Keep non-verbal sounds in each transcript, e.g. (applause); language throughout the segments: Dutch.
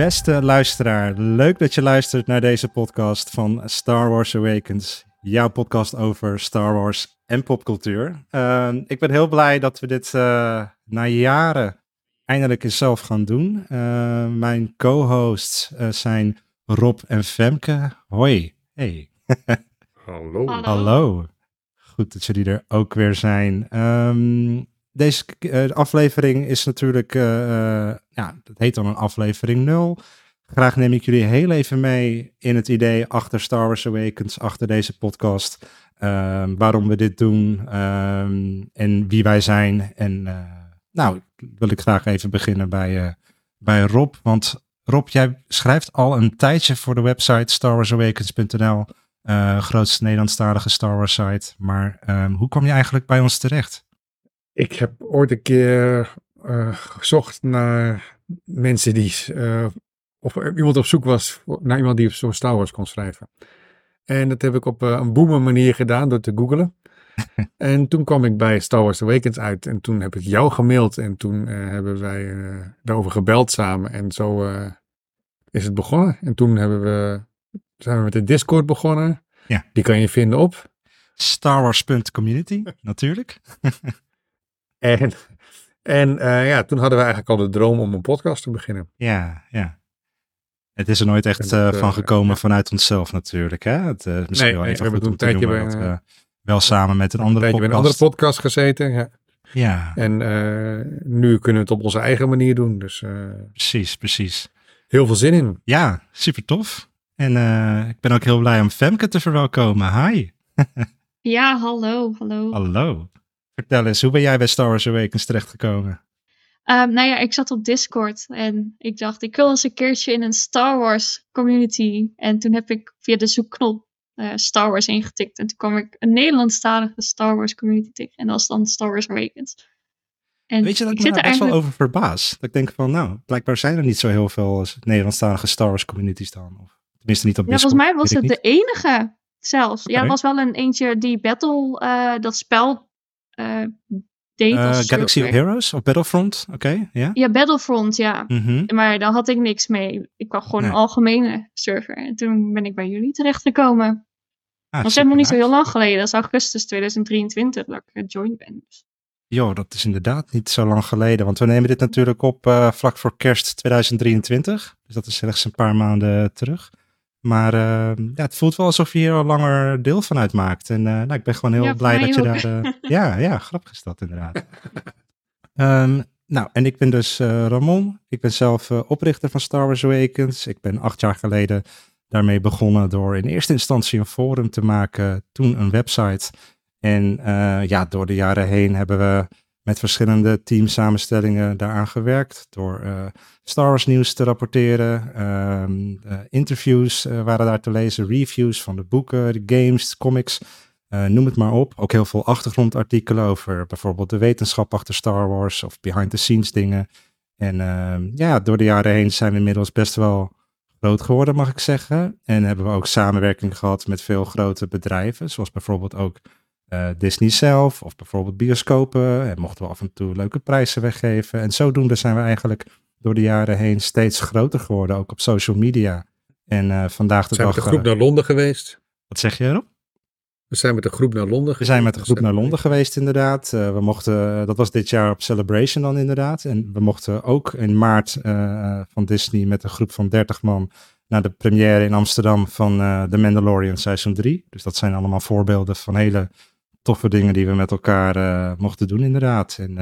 Beste luisteraar, leuk dat je luistert naar deze podcast van Star Wars Awakens. Jouw podcast over Star Wars en popcultuur. Uh, ik ben heel blij dat we dit uh, na jaren eindelijk eens zelf gaan doen. Uh, mijn co-hosts uh, zijn Rob en Femke. Hoi. Hey. Hallo. Hallo. Hallo. Goed dat jullie er ook weer zijn. Um, deze uh, aflevering is natuurlijk, uh, ja, dat heet dan een aflevering 0. Graag neem ik jullie heel even mee in het idee achter Star Wars Awakens, achter deze podcast. Ehm, waarom we dit doen um, en wie wij zijn. En nou, wil ik graag even beginnen bij, bij Rob. Want Rob, jij schrijft al een tijdje voor de website starwarsawakens.nl. grootste Nederlandstalige Star Wars site. Maar um, hoe kwam je eigenlijk bij ons terecht? Ik heb ooit een keer uh, gezocht naar mensen die. Uh, of iemand op zoek was naar iemand die zo'n Star Wars kon schrijven. En dat heb ik op uh, een boemen manier gedaan door te googlen. (laughs) en toen kwam ik bij Star Wars Awakens uit. En toen heb ik jou gemaild. En toen hebben wij daarover gebeld samen. En zo is het begonnen. En toen hebben we, zijn we met de Discord begonnen. Ja. Die kan je vinden op. Starwars.community, (laughs) natuurlijk. En, en uh, ja, toen hadden we eigenlijk al de droom om een podcast te beginnen. Ja, ja. Het is er nooit echt uh, van gekomen uh, vanuit onszelf natuurlijk. Hè? Het, uh, misschien nee, wel nee, even we hebben toen een tijdje bij, dat we wel samen met een andere een podcast. een andere podcast gezeten. Ja. ja. En nu kunnen we het op onze eigen manier doen. Dus precies, precies. heel veel zin in. Ja, super tof. En ik ben ook heel blij om Femke te verwelkomen. Hi. (laughs) ja, hallo, hallo. Hallo. Vertel eens, hoe ben jij bij Star Wars Awakens terechtgekomen? Um, nou ja, ik zat op Discord en ik dacht, ik wil eens een keertje in een Star Wars community. En toen heb ik via de zoekknop uh, Star Wars ingetikt. En toen kwam ik een Nederlandstalige Star Wars community tegen. En dat was dan Star Wars Awakens. En Weet je dat ik, ik me zit daar er best wel over verbaas? Dat ik denk van, nou, blijkbaar zijn er niet zo heel veel Nederlandstalige Star Wars communities dan. Of tenminste niet op Ja, Discord. volgens mij was het de enige zelfs. Ja, er was wel een eentje die Battle, uh, dat spel uh, Galaxy of. Heroes of Battlefront, oké, ja. Ja, Battlefront, ja. Mhm. Maar daar had ik niks mee. Ik kwam gewoon Nee. een algemene server. En toen ben ik bij jullie terechtgekomen. Ah, dat is helemaal niet zo heel lang geleden. Dat is augustus 2023 dat ik gejoined ben. Dus. Jo, dat is inderdaad niet zo lang geleden. Want we nemen dit natuurlijk op uh, vlak voor kerst 2023. Dus dat is slechts een paar maanden terug. Maar uh, ja, het voelt wel alsof je hier al langer deel van uitmaakt. En uh, nou, ik ben gewoon heel Ja, blij dat je daar... ja, ja, grappig is dat inderdaad. um, (laughs) nou, en ik ben dus Ramon. Ik ben zelf uh, oprichter van Star Wars Awakens. Ik ben acht jaar geleden daarmee begonnen door in eerste instantie een forum te maken. Toen een website. En uh, ja, door de jaren heen hebben we met verschillende teamsamenstellingen daaraan gewerkt. Door uh, Star Wars nieuws te rapporteren. Um, uh, interviews waren daar te lezen. Reviews van de boeken, de games, comics. Noem het maar op. Ook heel veel achtergrondartikelen over bijvoorbeeld de wetenschap achter Star Wars. Of behind the scenes dingen. En uh, ja, door de jaren heen zijn we inmiddels best wel groot geworden, mag ik zeggen. En hebben we ook samenwerking gehad met veel grote bedrijven. Zoals bijvoorbeeld ook uh, Disney zelf of bijvoorbeeld bioscopen. En mochten we af en toe leuke prijzen weggeven. En zodoende zijn we eigenlijk door de jaren heen steeds groter geworden, ook op social media. En uh, vandaag de zijn dag... We met de groep naar Londen geweest. Wat zeg je erop? We zijn met de groep naar Londen We zijn met de groep naar Londen geweest, inderdaad. Uh, we mochten, dat was dit jaar op Celebration dan inderdaad. En we mochten ook in maart uh, van Disney met een groep van 30 man naar de première in Amsterdam van uh, The Mandalorian seizoen 3. Dus dat zijn allemaal voorbeelden van hele toffe dingen die we met elkaar uh, mochten doen, inderdaad. En uh,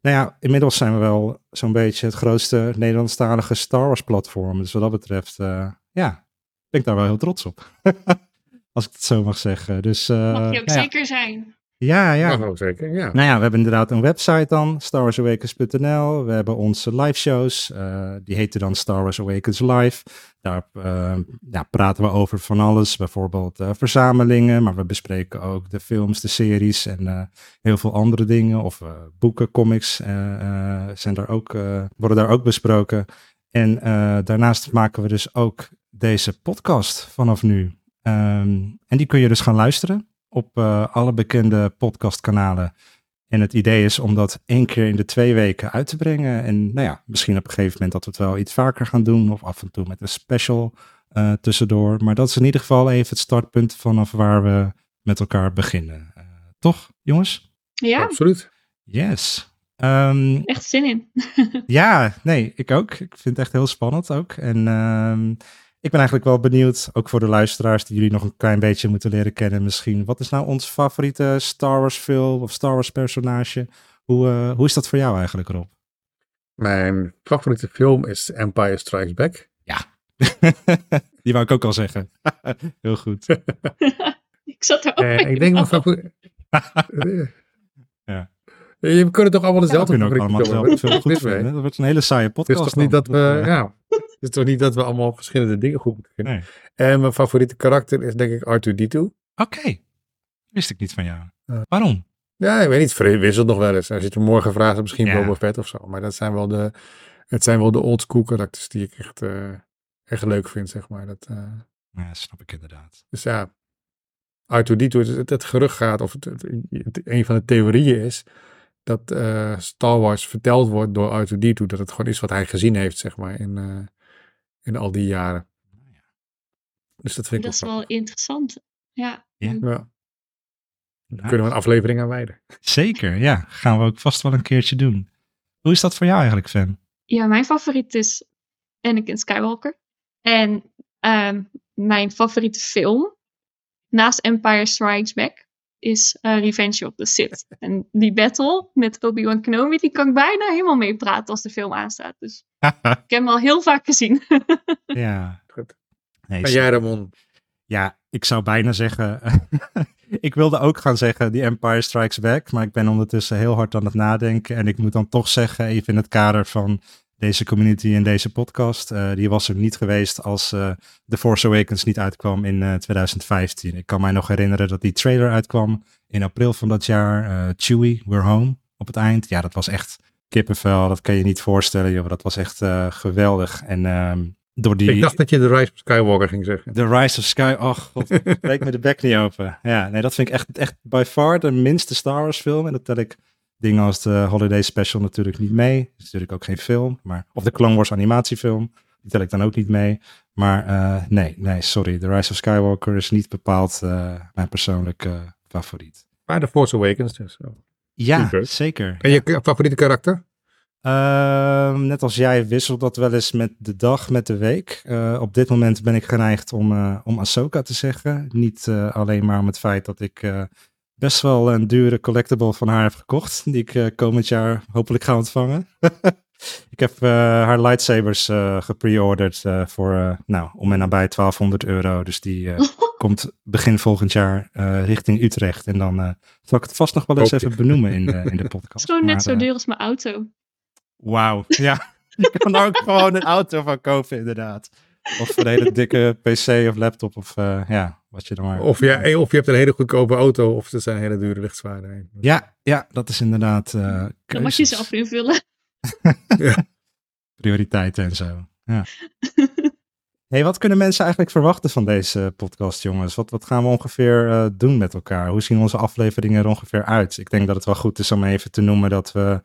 nou ja, inmiddels zijn we wel zo'n beetje het grootste Nederlandstalige Star Wars platform. Dus wat dat betreft, uh, ja, ben ik daar wel heel trots op. (laughs) Als ik het zo mag zeggen. Dus, Mag je ook nou ja. zeker zijn. Ja, ja. Ook zeker, ja. Nou ja, we hebben inderdaad een website dan, starwarsawakens.nl. We hebben onze live shows, uh, die heten dan Star Wars Awakens Live. Daar uh, ja, praten we over van alles, bijvoorbeeld uh, verzamelingen, maar we bespreken ook de films, de series en heel veel andere dingen. Of boeken, comics zijn daar ook, worden daar ook besproken. En daarnaast maken we dus ook deze podcast vanaf nu. Um, en die kun je dus gaan luisteren op alle bekende podcastkanalen. En het idee is om dat één keer in de twee weken uit te brengen. En nou ja, misschien op een gegeven moment dat we het wel iets vaker gaan doen. Of af en toe met een special uh, tussendoor. Maar dat is in ieder geval even het startpunt vanaf waar we met elkaar beginnen. Uh, toch, jongens? Ja. Absoluut. Yes. Um, echt zin in. (laughs) ja, nee, ik ook. Ik vind het echt heel spannend ook. En um, ik ben eigenlijk wel benieuwd, ook voor de luisteraars die jullie nog een klein beetje moeten leren kennen misschien. Wat is nou ons favoriete Star Wars film of Star Wars personage? Hoe, uh, hoe is dat voor jou eigenlijk, Rob? Mijn favoriete film is Empire Strikes Back. Ja, (laughs) die wou ik ook al zeggen. (laughs) Heel goed. (laughs) ik zat er ook uh, Ik denk mijn favoriete... ja. Je kunt toch allemaal dezelfde ja, ook allemaal dezelfde film goed vinden. Dat wordt een hele saaie podcast. Het is toch niet dat we... Ja. Het is toch niet dat we allemaal verschillende dingen goed moeten. Nee. En mijn favoriete karakter is denk ik R2-D2. Oké. Okay. Wist ik niet van jou. Uh, Waarom? Ja, ik weet niet. Wisselt nog wel eens. Als je het morgen vraagt, misschien ja. Boba Fett of zo. Maar dat zijn wel de, het zijn wel de old school karakters die ik echt, uh, echt leuk vind, zeg maar. Dat, uh, ja, snap ik inderdaad. Dus ja, R2-D2, het, het, gerucht gaat, of het, een van de theorieën is, dat uh, Star Wars verteld wordt door R2-D2, dat het gewoon is wat hij gezien heeft, zeg maar, in, in al die jaren. Dus dat vind dat ik is wel interessant. Ja. ja. ja. Daar kunnen we een aflevering aan wijden. (laughs) Zeker, ja. Gaan we ook vast wel een keertje doen. Hoe is dat voor jou eigenlijk, Fan? Ja, mijn favoriet is Anakin Skywalker. En um, mijn favoriete film, naast Empire Strikes Back, is uh, Revenge of the Sith. En die battle met Obi-Wan Kenobi, die kan ik bijna helemaal mee praten als de film aanstaat. Dus (laughs) ik heb hem al heel vaak gezien. (laughs) ja. Goed. Nee, en jij, Ramon? Ja, ik zou bijna zeggen... (laughs) ik wilde ook gaan zeggen The Empire Strikes Back, maar ik ben ondertussen heel hard aan het nadenken. En ik moet dan toch zeggen, even in het kader van deze community en deze podcast. Uh, die was er niet geweest als uh, The Force Awakens niet uitkwam in uh, 2015. Ik kan mij nog herinneren dat die trailer uitkwam in april van dat jaar. Chewie, We're Home op het eind. Ja, dat was echt kippenvel. Dat kan je niet voorstellen, joh. Dat was echt geweldig. En um, door die... Ik dacht dat je The Rise of Skywalker ging zeggen. The Rise of Sky... Oh god, (laughs) breek me de bek niet open. Ja, nee, dat vind ik echt, echt by far de minste Star Wars film. En dat tel ik dingen als de Holiday Special natuurlijk niet mee. Dat is natuurlijk ook geen film. Maar, of de Clone Wars animatiefilm. Die tel ik dan ook niet mee. Maar uh, nee, nee, sorry. The Rise of Skywalker is niet bepaald uh, mijn persoonlijke favoriet. Maar The Force Awakens dus. Oh. Ja, Super. zeker. En je favoriete karakter? Uh, net als jij wisselt dat wel eens met de dag, met de week. Uh, op dit moment ben ik geneigd om, uh, om Ahsoka te zeggen. Niet alleen maar om het feit dat ik best wel een dure collectible van haar heb gekocht. Die ik komend jaar hopelijk ga ontvangen. (laughs) ik heb haar lightsabers gepre-orderd voor, nou, om en nabij 1200 euro. Dus die (laughs) komt begin volgend jaar richting Utrecht. En dan zal ik het vast nog wel eens even benoemen in, in de podcast. Het is gewoon net zo duur als mijn auto. Wauw, (laughs) ja. Je kan er ook gewoon een auto van kopen, inderdaad. Of een hele dikke PC of laptop of uh, ja, wat je dan maar... Of, ja, of je hebt een hele goedkope auto of er zijn hele dure lichtzwaarden. Ja, ja, dat is inderdaad uh, Dan mag je zelf invullen. (laughs) ja. Prioriteiten en zo, ja. (laughs) hey, wat kunnen mensen eigenlijk verwachten van deze podcast, jongens? Wat, wat gaan we ongeveer uh, doen met elkaar? Hoe zien onze afleveringen er ongeveer uit? Ik denk dat het wel goed is om even te noemen dat we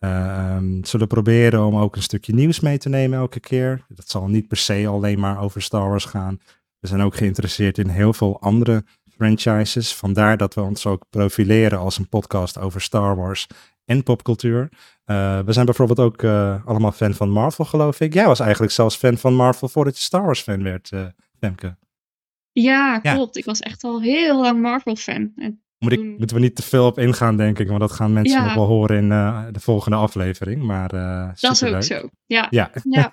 uh, um, zullen proberen om ook een stukje nieuws mee te nemen elke keer. Dat zal niet per se alleen maar over Star Wars gaan. We zijn ook geïnteresseerd in heel veel andere franchises. Vandaar dat we ons ook profileren als een podcast over Star Wars en popcultuur. Uh, we zijn bijvoorbeeld ook uh, allemaal fan van Marvel, geloof ik. Jij was eigenlijk zelfs fan van Marvel voordat je Star Wars fan werd, uh, Femke. Ja, klopt. Ja. Ik was echt al heel lang Marvel fan. En moet ik, moeten we niet te veel op ingaan, denk ik. Want dat gaan mensen ja. nog wel horen in de volgende aflevering. Maar, dat is ook zo, ja. ja. (laughs)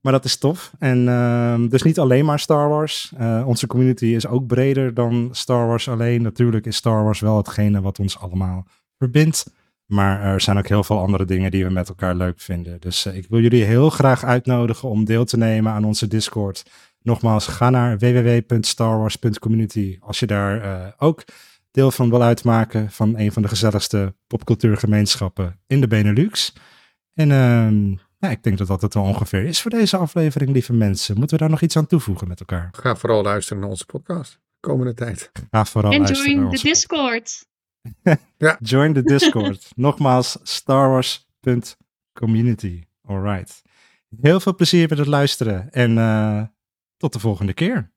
maar dat is tof. En uh, dus niet alleen maar Star Wars. Uh, onze community is ook breder dan Star Wars alleen. Natuurlijk is Star Wars wel hetgene wat ons allemaal verbindt. Maar er zijn ook heel veel andere dingen die we met elkaar leuk vinden. Dus ik wil jullie heel graag uitnodigen om deel te nemen aan onze Discord. Nogmaals, ga naar www.starwars.community als je daar ook deel van wil uitmaken van een van de gezelligste popcultuurgemeenschappen in de Benelux. En nou, ik denk dat dat het wel ongeveer is voor deze aflevering, lieve mensen. Moeten we daar nog iets aan toevoegen met elkaar? Ga vooral luisteren naar onze podcast de komende tijd. Ga vooral en luisteren join naar de Discord. ja. (laughs) Join the Discord. (laughs) Nogmaals, starwars.community. All right. Heel veel plezier met het luisteren en eh, tot de volgende keer.